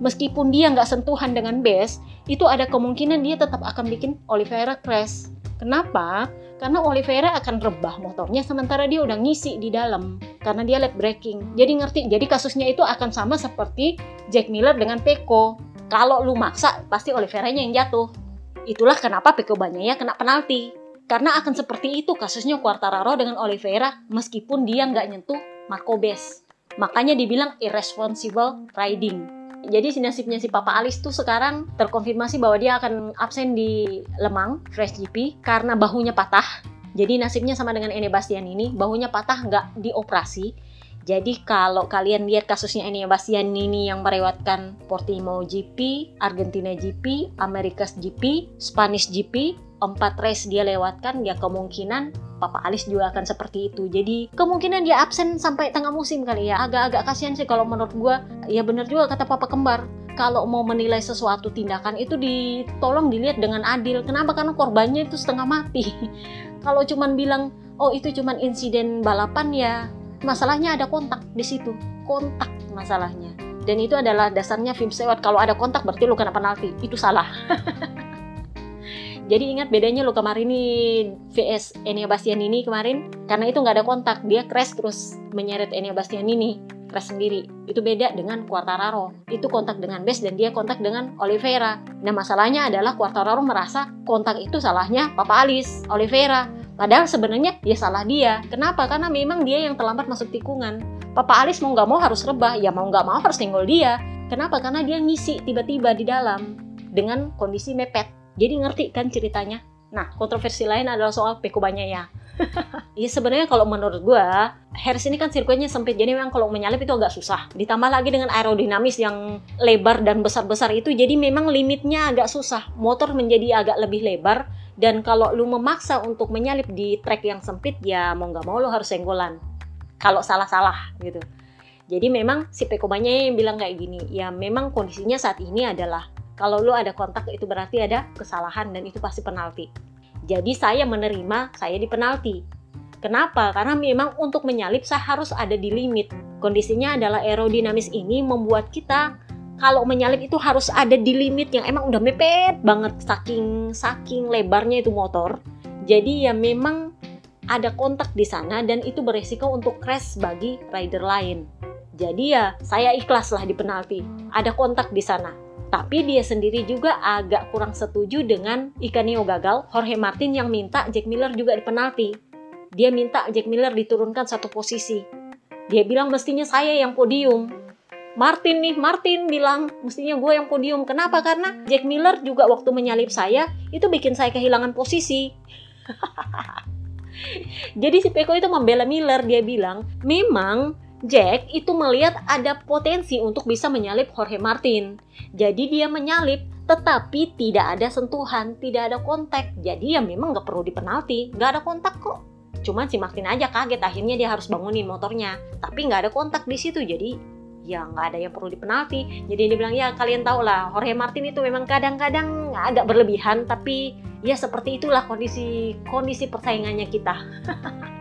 Meskipun dia nggak sentuhan dengan Bes, itu ada kemungkinan dia tetap akan bikin Oliveira crash. Kenapa? Karena Oliveira akan rebah motornya sementara dia udah ngisi di dalam karena dia late braking. Jadi ngerti, jadi kasusnya itu akan sama seperti Jack Miller dengan Peko. Kalau lu maksa, pasti Oliveira-nya yang jatuh. Itulah kenapa Peko ya kena penalti. Karena akan seperti itu kasusnya Quartararo dengan Oliveira meskipun dia nggak nyentuh Marco Bes. Makanya dibilang irresponsible riding jadi si nasibnya si Papa Alis tuh sekarang terkonfirmasi bahwa dia akan absen di Lemang Fresh GP karena bahunya patah. Jadi nasibnya sama dengan Ene Bastian ini, bahunya patah nggak dioperasi. Jadi kalau kalian lihat kasusnya Ene Bastian ini yang merewatkan Portimao GP, Argentina GP, Amerikas GP, Spanish GP, empat race dia lewatkan, ya kemungkinan Papa Alis juga akan seperti itu. Jadi kemungkinan dia absen sampai tengah musim kali ya. Agak-agak kasihan sih kalau menurut gue. Ya bener juga kata Papa Kembar. Kalau mau menilai sesuatu tindakan itu ditolong dilihat dengan adil. Kenapa? Karena korbannya itu setengah mati. (laughs) kalau cuman bilang, oh itu cuman insiden balapan ya, masalahnya ada kontak di situ. Kontak masalahnya. Dan itu adalah dasarnya film sewot. Kalau ada kontak berarti lu kena penalti. Itu salah. (laughs) Jadi ingat bedanya Luca Marini vs Enia Bastianini kemarin karena itu nggak ada kontak dia crash terus menyeret Enia Bastianini crash sendiri. Itu beda dengan Quartararo. Itu kontak dengan Bes dan dia kontak dengan Oliveira. Nah masalahnya adalah Quartararo merasa kontak itu salahnya Papa Alis Oliveira. Padahal sebenarnya ya salah dia. Kenapa? Karena memang dia yang terlambat masuk tikungan. Papa Alis mau nggak mau harus rebah. Ya mau nggak mau harus tenggol dia. Kenapa? Karena dia ngisi tiba-tiba di dalam dengan kondisi mepet jadi ngerti kan ceritanya? Nah, kontroversi lain adalah soal Peko ya. (laughs) Iya sebenarnya kalau menurut gue, Harris ini kan sirkuitnya sempit, jadi memang kalau menyalip itu agak susah. Ditambah lagi dengan aerodinamis yang lebar dan besar-besar itu, jadi memang limitnya agak susah. Motor menjadi agak lebih lebar, dan kalau lu memaksa untuk menyalip di trek yang sempit, ya mau nggak mau lu harus senggolan. Kalau salah-salah gitu. Jadi memang si Peko yang bilang kayak gini, ya memang kondisinya saat ini adalah kalau lu ada kontak itu berarti ada kesalahan dan itu pasti penalti. Jadi saya menerima saya di penalti. Kenapa? Karena memang untuk menyalip saya harus ada di limit. Kondisinya adalah aerodinamis ini membuat kita kalau menyalip itu harus ada di limit yang emang udah mepet banget saking saking lebarnya itu motor. Jadi ya memang ada kontak di sana dan itu beresiko untuk crash bagi rider lain. Jadi ya saya ikhlas lah di penalti. Ada kontak di sana. Tapi dia sendiri juga agak kurang setuju dengan Ikanio gagal, Jorge Martin yang minta Jack Miller juga di penalti. Dia minta Jack Miller diturunkan satu posisi. Dia bilang mestinya saya yang podium. Martin nih, Martin bilang mestinya gue yang podium. Kenapa? Karena Jack Miller juga waktu menyalip saya itu bikin saya kehilangan posisi. (laughs) Jadi si Peko itu membela Miller, dia bilang, memang Jack itu melihat ada potensi untuk bisa menyalip Jorge Martin. Jadi dia menyalip, tetapi tidak ada sentuhan, tidak ada kontak. Jadi ya memang nggak perlu dipenalti, nggak ada kontak kok. Cuman si Martin aja kaget, akhirnya dia harus bangunin motornya. Tapi nggak ada kontak di situ, jadi ya nggak ada yang perlu dipenalti. Jadi dia bilang ya kalian tahu lah, Jorge Martin itu memang kadang-kadang agak berlebihan, tapi ya seperti itulah kondisi kondisi persaingannya kita.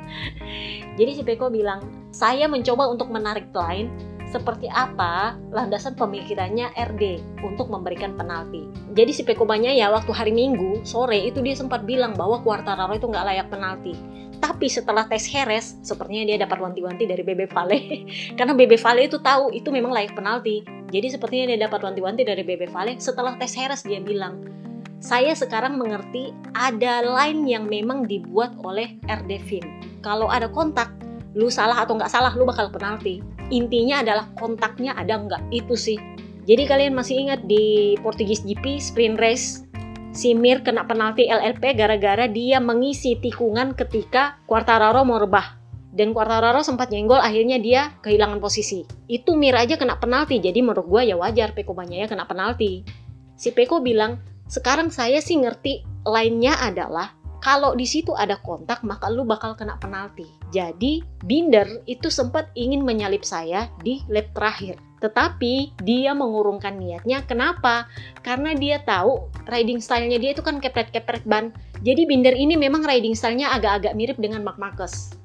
(laughs) Jadi si Peko bilang, saya mencoba untuk menarik line seperti apa landasan pemikirannya RD untuk memberikan penalti. Jadi si Peko banyak ya waktu hari Minggu sore itu dia sempat bilang bahwa Quartararo itu nggak layak penalti. Tapi setelah tes Heres, sepertinya dia dapat wanti-wanti dari Bebe Vale. (laughs) Karena Bebe Vale itu tahu itu memang layak penalti. Jadi sepertinya dia dapat wanti-wanti dari Bebe Vale. Setelah tes Heres dia bilang, saya sekarang mengerti ada line yang memang dibuat oleh RD Film. Kalau ada kontak, lu salah atau nggak salah, lu bakal penalti. Intinya adalah kontaknya ada nggak, itu sih. Jadi kalian masih ingat di Portugis GP sprint race, si Mir kena penalti LLP gara-gara dia mengisi tikungan ketika Quartararo mau rebah. Dan Quartararo sempat nyenggol, akhirnya dia kehilangan posisi. Itu Mir aja kena penalti, jadi menurut gue ya wajar Peko ya kena penalti. Si Peko bilang, sekarang saya sih ngerti lainnya adalah kalau di situ ada kontak maka lu bakal kena penalti. Jadi Binder itu sempat ingin menyalip saya di lap terakhir. Tetapi dia mengurungkan niatnya. Kenapa? Karena dia tahu riding stylenya dia itu kan kepret-kepret ban. Jadi Binder ini memang riding stylenya agak-agak mirip dengan Mark Marcus.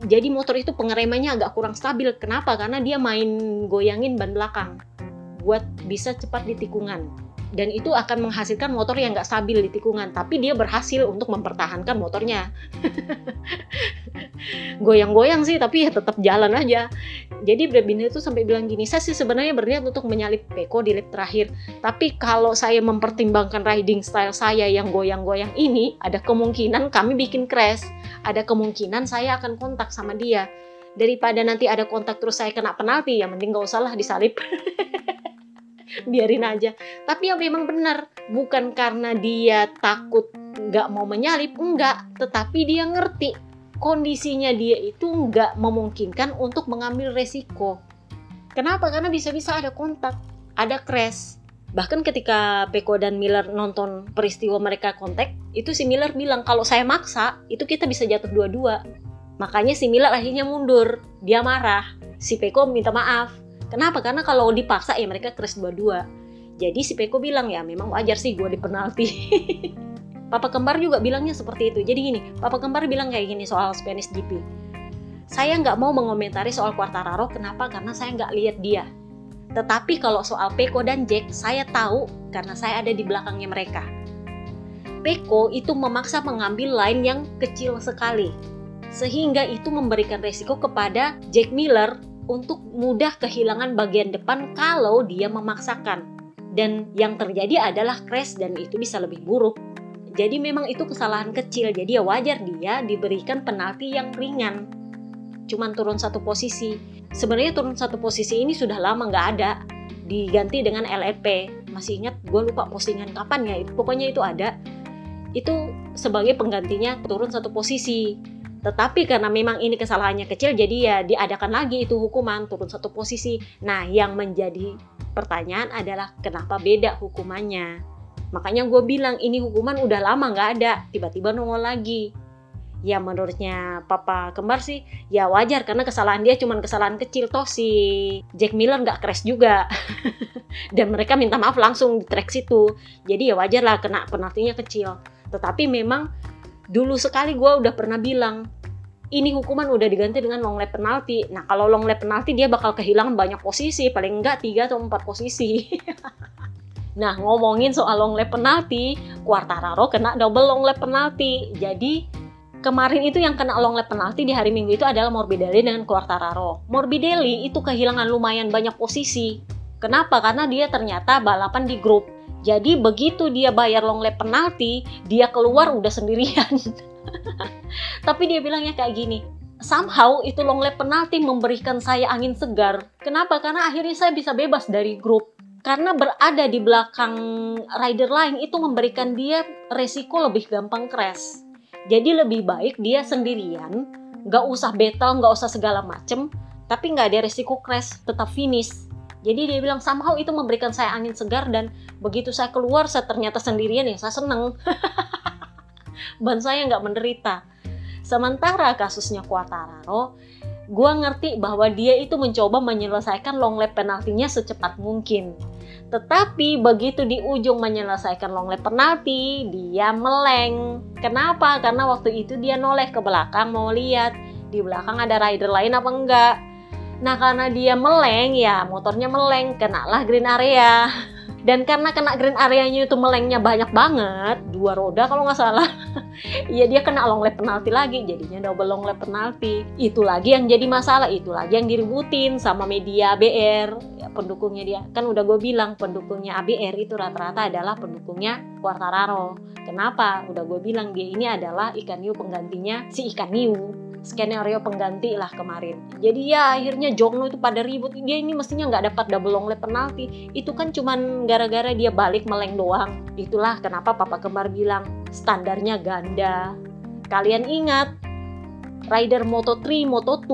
Jadi motor itu pengeremannya agak kurang stabil. Kenapa? Karena dia main goyangin ban belakang buat bisa cepat di tikungan dan itu akan menghasilkan motor yang nggak stabil di tikungan tapi dia berhasil untuk mempertahankan motornya. (laughs) Goyang-goyang sih tapi ya tetap jalan aja. Jadi Brad Binder itu sampai bilang gini saya sih sebenarnya berniat untuk menyalip Peko di lap terakhir. Tapi kalau saya mempertimbangkan riding style saya yang goyang-goyang ini ada kemungkinan kami bikin crash. Ada kemungkinan saya akan kontak sama dia. Daripada nanti ada kontak terus saya kena penalti ya mending gak usah lah disalip (laughs) (laughs) biarin aja. Tapi ya memang benar. Bukan karena dia takut nggak mau menyalip enggak. Tetapi dia ngerti kondisinya dia itu nggak memungkinkan untuk mengambil resiko. Kenapa? Karena bisa-bisa ada kontak ada crash. Bahkan ketika Peko dan Miller nonton peristiwa mereka kontak itu si Miller bilang kalau saya maksa itu kita bisa jatuh dua-dua. Makanya si Miller akhirnya mundur. Dia marah. Si Peko minta maaf Kenapa? Karena kalau dipaksa ya mereka crash dua-dua. Jadi si Peko bilang ya memang wajar sih gue di penalti. (laughs) Papa kembar juga bilangnya seperti itu. Jadi gini, Papa kembar bilang kayak gini soal Spanish GP. Saya nggak mau mengomentari soal Quartararo, kenapa? Karena saya nggak lihat dia. Tetapi kalau soal Peko dan Jack, saya tahu karena saya ada di belakangnya mereka. Peko itu memaksa mengambil line yang kecil sekali. Sehingga itu memberikan resiko kepada Jack Miller untuk mudah kehilangan bagian depan kalau dia memaksakan. Dan yang terjadi adalah crash dan itu bisa lebih buruk. Jadi memang itu kesalahan kecil, jadi ya wajar dia diberikan penalti yang ringan. Cuman turun satu posisi. Sebenarnya turun satu posisi ini sudah lama nggak ada. Diganti dengan LLP. Masih ingat gue lupa postingan kapan ya, pokoknya itu ada. Itu sebagai penggantinya turun satu posisi. Tetapi karena memang ini kesalahannya kecil, jadi ya diadakan lagi itu hukuman turun satu posisi. Nah, yang menjadi pertanyaan adalah kenapa beda hukumannya? Makanya gue bilang ini hukuman udah lama nggak ada, tiba-tiba nongol lagi. Ya menurutnya papa kembar sih ya wajar karena kesalahan dia cuma kesalahan kecil toh si Jack Miller nggak crash juga. (laughs) Dan mereka minta maaf langsung di track situ. Jadi ya wajar lah kena penaltinya kecil. Tetapi memang dulu sekali gue udah pernah bilang ini hukuman udah diganti dengan long lap penalti. Nah kalau long lap penalti dia bakal kehilangan banyak posisi, paling enggak tiga atau empat posisi. (laughs) Nah, ngomongin soal long lap penalti, Quartararo kena double long lap penalti. Jadi, kemarin itu yang kena long lap penalti di hari Minggu itu adalah Morbidelli dengan Quartararo. Morbidelli itu kehilangan lumayan banyak posisi. Kenapa? Karena dia ternyata balapan di grup. Jadi begitu dia bayar long lap penalti, dia keluar udah sendirian. (laughs) Tapi dia bilangnya kayak gini, somehow itu long lap penalti memberikan saya angin segar. Kenapa? Karena akhirnya saya bisa bebas dari grup karena berada di belakang rider lain itu memberikan dia resiko lebih gampang crash. Jadi lebih baik dia sendirian, nggak usah battle, nggak usah segala macem, tapi nggak ada resiko crash, tetap finish. Jadi dia bilang somehow itu memberikan saya angin segar dan begitu saya keluar saya ternyata sendirian ya saya seneng. (laughs) Ban saya nggak menderita. Sementara kasusnya Quartararo, gue ngerti bahwa dia itu mencoba menyelesaikan long lap penaltinya secepat mungkin. Tetapi begitu di ujung menyelesaikan long lap penalti, dia meleng. Kenapa? Karena waktu itu dia noleh ke belakang mau lihat di belakang ada rider lain apa enggak. Nah karena dia meleng ya motornya meleng, kenalah green area. (laughs) dan karena kena green areanya itu melengnya banyak banget dua roda kalau nggak salah (laughs) ya dia kena long lap penalti lagi jadinya double long lap penalti. Itu lagi yang jadi masalah itu lagi yang diributin sama media BR ya, pendukungnya dia kan udah gue bilang pendukungnya ABR itu rata-rata adalah pendukungnya Quartararo. Kenapa? Udah gue bilang dia ini adalah ikan hiu penggantinya si ikan hiu skenario pengganti lah kemarin. Jadi ya akhirnya Jongno itu pada ribut dia ini mestinya nggak dapat double long lap penalti. Itu kan cuman gara-gara dia balik meleng doang. Itulah kenapa Papa Kembar bilang standarnya ganda. Kalian ingat rider Moto3, Moto2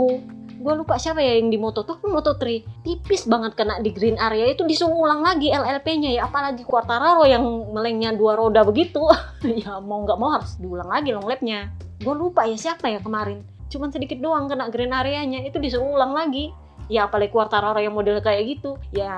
gue lupa siapa ya yang di Moto 2 Moto 3 tipis banget kena di green area itu disuruh ulang lagi LLP-nya ya apalagi Quartararo yang melengnya dua roda begitu (laughs) ya mau nggak mau harus diulang lagi long lap-nya gue lupa ya siapa ya kemarin cuman sedikit doang kena green areanya itu disuruh ulang lagi. Ya apalagi Quartararo yang model kayak gitu. Ya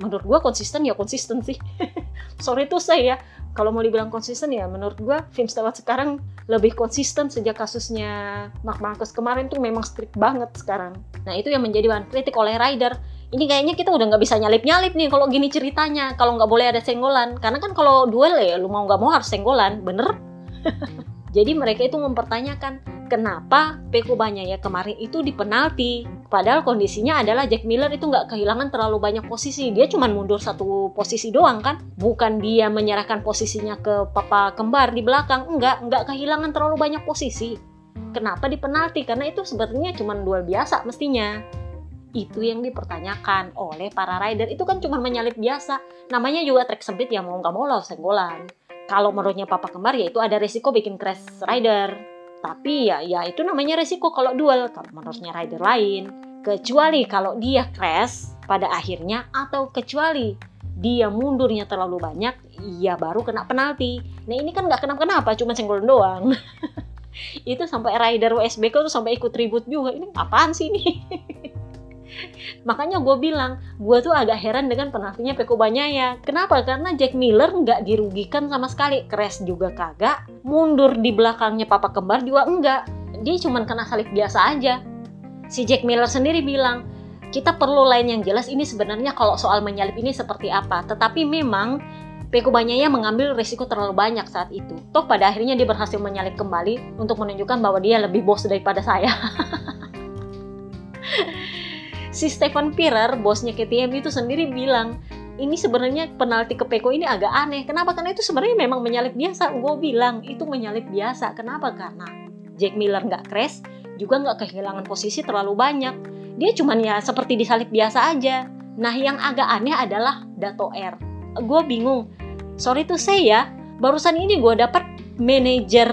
menurut gue konsisten ya konsisten sih. (laughs) Sorry tuh saya ya kalau mau dibilang konsisten ya menurut gue film Stewart sekarang lebih konsisten sejak kasusnya Mark Marcus kemarin tuh memang strict banget sekarang. Nah itu yang menjadi bahan kritik oleh rider. Ini kayaknya kita udah nggak bisa nyalip-nyalip nih kalau gini ceritanya kalau nggak boleh ada senggolan. Karena kan kalau duel ya lu mau nggak mau harus senggolan bener? (laughs) Jadi mereka itu mempertanyakan kenapa Peko ya kemarin itu di penalti. Padahal kondisinya adalah Jack Miller itu nggak kehilangan terlalu banyak posisi. Dia cuma mundur satu posisi doang kan. Bukan dia menyerahkan posisinya ke papa kembar di belakang. Enggak, nggak kehilangan terlalu banyak posisi. Kenapa di penalti? Karena itu sebetulnya cuma duel biasa mestinya. Itu yang dipertanyakan oleh para rider. Itu kan cuma menyalip biasa. Namanya juga trek sempit ya mau nggak mau lah senggolan. Kalau menurutnya papa kembar ya itu ada resiko bikin crash rider tapi ya ya itu namanya resiko kalau duel kalau menurutnya rider lain. Kecuali kalau dia crash pada akhirnya atau kecuali dia mundurnya terlalu banyak, ya baru kena penalti. Nah ini kan nggak kenapa-kenapa, cuma senggol doang. (laughs) itu sampai rider USBK tuh sampai ikut ribut juga. Ini apaan sih ini? (laughs) Makanya gue bilang, gue tuh agak heran dengan penaltinya Peko Banyaya. Kenapa? Karena Jack Miller nggak dirugikan sama sekali. Crash juga kagak. Mundur di belakangnya papa kembar juga enggak. Dia cuma kena salib biasa aja. Si Jack Miller sendiri bilang, kita perlu lain yang jelas ini sebenarnya kalau soal menyalip ini seperti apa. Tetapi memang Peko Banyaya mengambil resiko terlalu banyak saat itu. Toh pada akhirnya dia berhasil menyalip kembali untuk menunjukkan bahwa dia lebih bos daripada saya. (laughs) si Stefan Pirer, bosnya KTM itu sendiri bilang, ini sebenarnya penalti ke Peko ini agak aneh. Kenapa? Karena itu sebenarnya memang menyalip biasa. Gue bilang itu menyalip biasa. Kenapa? Karena Jack Miller nggak crash, juga nggak kehilangan posisi terlalu banyak. Dia cuman ya seperti disalip biasa aja. Nah yang agak aneh adalah Dato R. Gue bingung sorry tuh saya ya barusan ini gue dapat manajer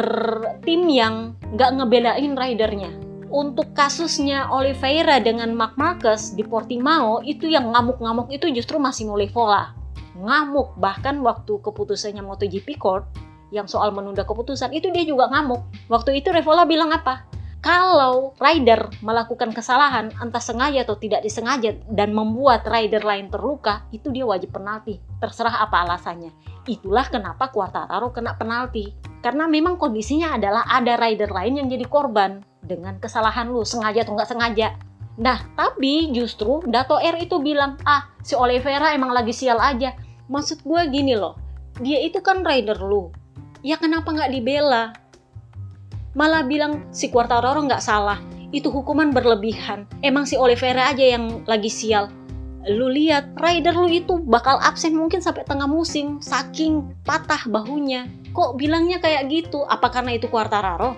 tim yang nggak ngebelain ridernya untuk kasusnya Oliveira dengan Mark Marcus di Portimao itu yang ngamuk-ngamuk itu justru masih Olivola ngamuk bahkan waktu keputusannya MotoGP Court yang soal menunda keputusan itu dia juga ngamuk waktu itu Revola bilang apa kalau rider melakukan kesalahan entah sengaja atau tidak disengaja dan membuat rider lain terluka, itu dia wajib penalti. Terserah apa alasannya. Itulah kenapa Quartararo kena penalti. Karena memang kondisinya adalah ada rider lain yang jadi korban dengan kesalahan lu, sengaja atau nggak sengaja. Nah, tapi justru Dato R itu bilang, ah si Oliveira emang lagi sial aja. Maksud gue gini loh, dia itu kan rider lu. Ya kenapa nggak dibela? malah bilang si Quartararo nggak salah itu hukuman berlebihan emang si Oliveira aja yang lagi sial lu lihat rider lu itu bakal absen mungkin sampai tengah musim saking patah bahunya kok bilangnya kayak gitu apa karena itu Quartararo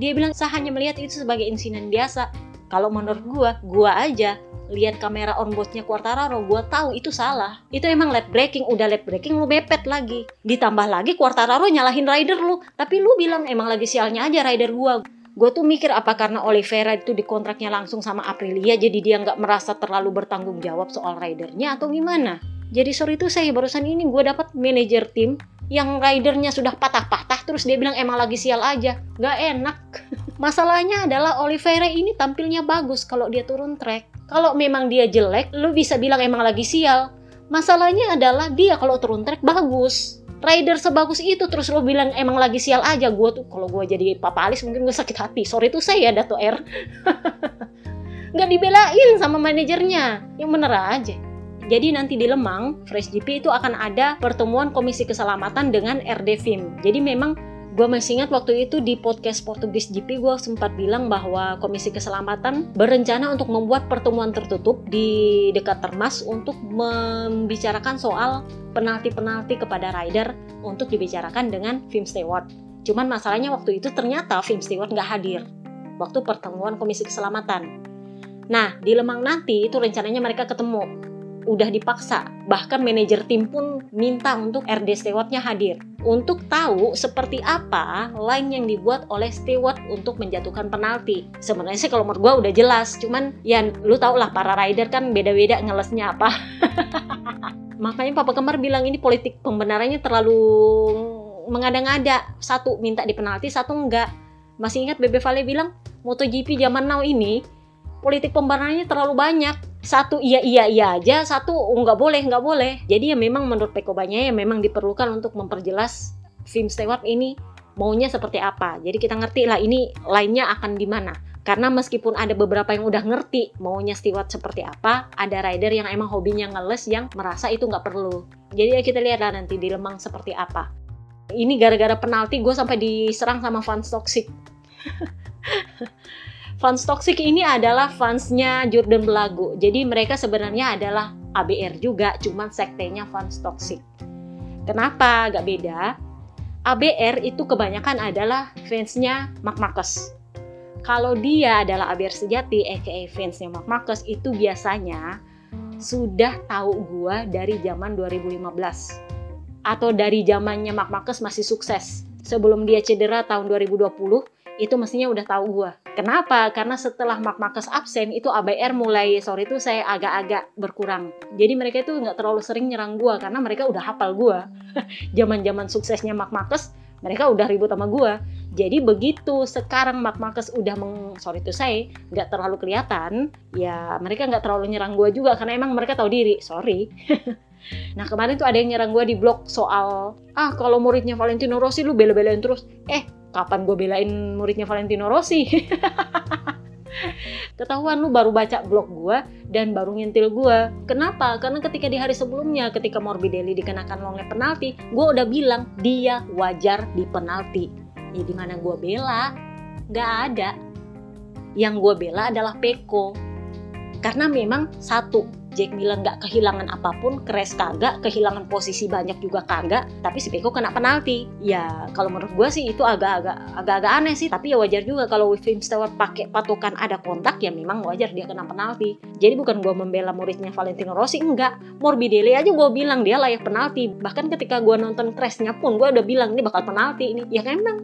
dia bilang saya hanya melihat itu sebagai insiden biasa kalau menurut gua gua aja lihat kamera onboardnya Quartararo, gue tahu itu salah. Itu emang lap breaking, udah lap breaking lu bepet lagi. Ditambah lagi Quartararo nyalahin rider lu, tapi lu bilang emang lagi sialnya aja rider gue. Gue tuh mikir apa karena Oliveira itu dikontraknya langsung sama Aprilia jadi dia nggak merasa terlalu bertanggung jawab soal ridernya atau gimana? Jadi sorry itu saya barusan ini gue dapat manajer tim yang ridernya sudah patah-patah terus dia bilang emang lagi sial aja. Gak enak. (laughs) Masalahnya adalah Oliveira ini tampilnya bagus kalau dia turun track. Kalau memang dia jelek, lu bisa bilang emang lagi sial. Masalahnya adalah dia kalau turun trek bagus. Rider sebagus itu terus lu bilang emang lagi sial aja. Gue tuh kalau gue jadi Papa Alis mungkin gue sakit hati. Sorry itu saya Dato R. (laughs) Nggak dibelain sama manajernya. Yang bener aja. Jadi nanti di Lemang, Fresh GP itu akan ada pertemuan Komisi Keselamatan dengan RDFIM. Jadi memang Gue masih ingat waktu itu di podcast Portugis GP gue sempat bilang bahwa Komisi Keselamatan berencana untuk membuat pertemuan tertutup di dekat Termas untuk membicarakan soal penalti-penalti kepada rider untuk dibicarakan dengan Film Stewart. Cuman masalahnya waktu itu ternyata Film Stewart nggak hadir waktu pertemuan Komisi Keselamatan. Nah, di Lemang nanti itu rencananya mereka ketemu udah dipaksa. Bahkan manajer tim pun minta untuk RD Stewardnya hadir. Untuk tahu seperti apa line yang dibuat oleh Stewart untuk menjatuhkan penalti. Sebenarnya sih kalau menurut gue udah jelas. Cuman ya lu tau lah para rider kan beda-beda ngelesnya apa. (laughs) Makanya Papa Kemar bilang ini politik pembenarannya terlalu mengada-ngada. Satu minta di penalti, satu enggak. Masih ingat Bebe Vale bilang MotoGP zaman now ini politik pembenarannya terlalu banyak. Satu iya iya iya aja. Satu oh, nggak boleh nggak boleh. Jadi ya memang menurut Pekobanya ya memang diperlukan untuk memperjelas film Stewart ini maunya seperti apa. Jadi kita ngerti lah ini lainnya akan di mana karena meskipun ada beberapa yang udah ngerti maunya Stewart seperti apa ada rider yang emang hobinya ngeles yang merasa itu nggak perlu. Jadi ya kita lihat lah nanti di Lemang seperti apa. Ini gara-gara penalti gue sampai diserang sama fans (laughs) toxic Fans toxic ini adalah fansnya Jordan Belago. Jadi mereka sebenarnya adalah ABR juga, cuman sektenya fans toxic. Kenapa agak beda? ABR itu kebanyakan adalah fansnya Mark Marcus. Kalau dia adalah ABR sejati, aka fansnya Mark Marcus, itu biasanya sudah tahu gua dari zaman 2015 atau dari zamannya Mark Marcus masih sukses. Sebelum dia cedera tahun 2020, itu mestinya udah tahu gue. Kenapa? Karena setelah Mark Marcus absen itu ABR mulai sore itu saya agak-agak berkurang. Jadi mereka itu nggak terlalu sering nyerang gue karena mereka udah hafal gue. (laughs) Zaman-zaman suksesnya Mark Marcus mereka udah ribut sama gue. Jadi begitu sekarang Mark Marcus udah meng sorry itu saya nggak terlalu kelihatan, ya mereka nggak terlalu nyerang gue juga karena emang mereka tahu diri. Sorry. (laughs) Nah kemarin tuh ada yang nyerang gue di blog soal ah kalau muridnya Valentino Rossi lu bela-belain terus. Eh kapan gue belain muridnya Valentino Rossi? (laughs) Ketahuan lu baru baca blog gua dan baru ngintil gua. Kenapa? Karena ketika di hari sebelumnya ketika Morbidelli dikenakan long penalti, gua udah bilang dia wajar di penalti. Ya di mana gua bela? Gak ada. Yang gua bela adalah Peko. Karena memang satu, Jack Miller nggak kehilangan apa pun, Kres kagak, kehilangan posisi banyak juga kagak, tapi si Peko kena penalti. Ya kalau menurut gue sih itu agak-agak agak-agak aneh sih, tapi ya wajar juga kalau Wim Stewart pakai patokan ada kontak ya memang wajar dia kena penalti. Jadi bukan gue membela muridnya Valentino Rossi, enggak. Morbidelli aja gue bilang dia layak penalti. Bahkan ketika gue nonton Kresnya pun gue udah bilang ini bakal penalti ini. Ya kan emang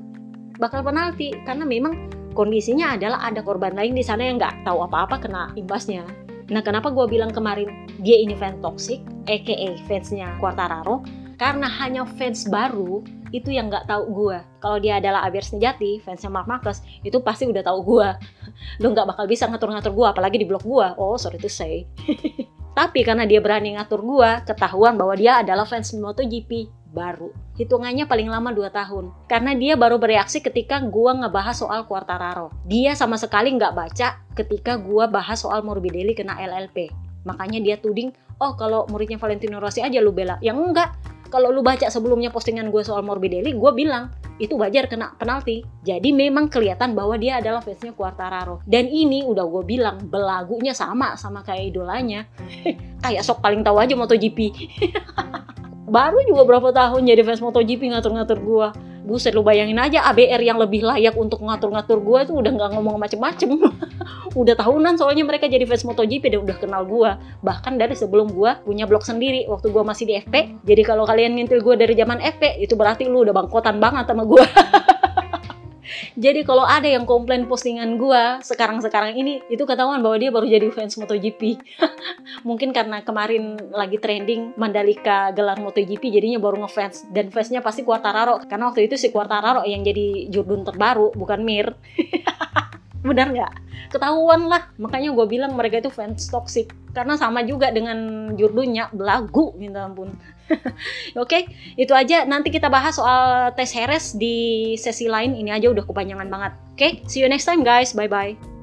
bakal penalti karena memang kondisinya adalah ada korban lain di sana yang nggak tahu apa-apa kena imbasnya. Nah, kenapa gue bilang kemarin dia ini fans toxic, aka fansnya Quartararo? Karena hanya fans baru itu yang nggak tahu gue. Kalau dia adalah Abier sejati, fansnya Mark Marcus, itu pasti udah tahu gue. Lo (laughs) nggak bakal bisa ngatur-ngatur gue, apalagi di blog gue. Oh, sorry to say. (laughs) Tapi karena dia berani ngatur gue, ketahuan bahwa dia adalah fans MotoGP baru. Hitungannya paling lama 2 tahun. Karena dia baru bereaksi ketika gua ngebahas soal Quartararo. Dia sama sekali nggak baca ketika gua bahas soal Morbidelli kena LLP. Makanya dia tuding, oh kalau muridnya Valentino Rossi aja lu bela. Yang enggak, kalau lu baca sebelumnya postingan gue soal Morbidelli, gue bilang itu wajar kena penalti. Jadi memang kelihatan bahwa dia adalah fansnya Quartararo. Dan ini udah gue bilang belagunya sama sama kayak idolanya. (laughs) kayak sok paling tahu aja MotoGP. (laughs) baru juga berapa tahun jadi fans MotoGP ngatur-ngatur gua. Buset lu bayangin aja ABR yang lebih layak untuk ngatur-ngatur gua itu udah nggak ngomong macem-macem. (laughs) Udah tahunan soalnya mereka jadi fans MotoGP dan udah kenal gua. Bahkan dari sebelum gua punya blog sendiri waktu gua masih di FP jadi kalau kalian ngintil gua dari zaman FP itu berarti lu udah bangkotan banget sama gua (laughs) Jadi kalau ada yang komplain postingan gue sekarang-sekarang ini, itu ketahuan bahwa dia baru jadi fans MotoGP. (laughs) Mungkin karena kemarin lagi trending Mandalika gelar MotoGP, jadinya baru ngefans. Dan fansnya pasti Quartararo, karena waktu itu si Quartararo yang jadi jurdun terbaru, bukan Mir. (laughs) Benar nggak? Ketahuan lah. Makanya gue bilang mereka itu fans toxic. Karena sama juga dengan jurdunya, belagu, minta ampun. (laughs) Oke, okay, itu aja. Nanti kita bahas soal tes Heres di sesi lain. Ini aja udah kepanjangan banget. Oke, okay, see you next time guys. Bye-bye.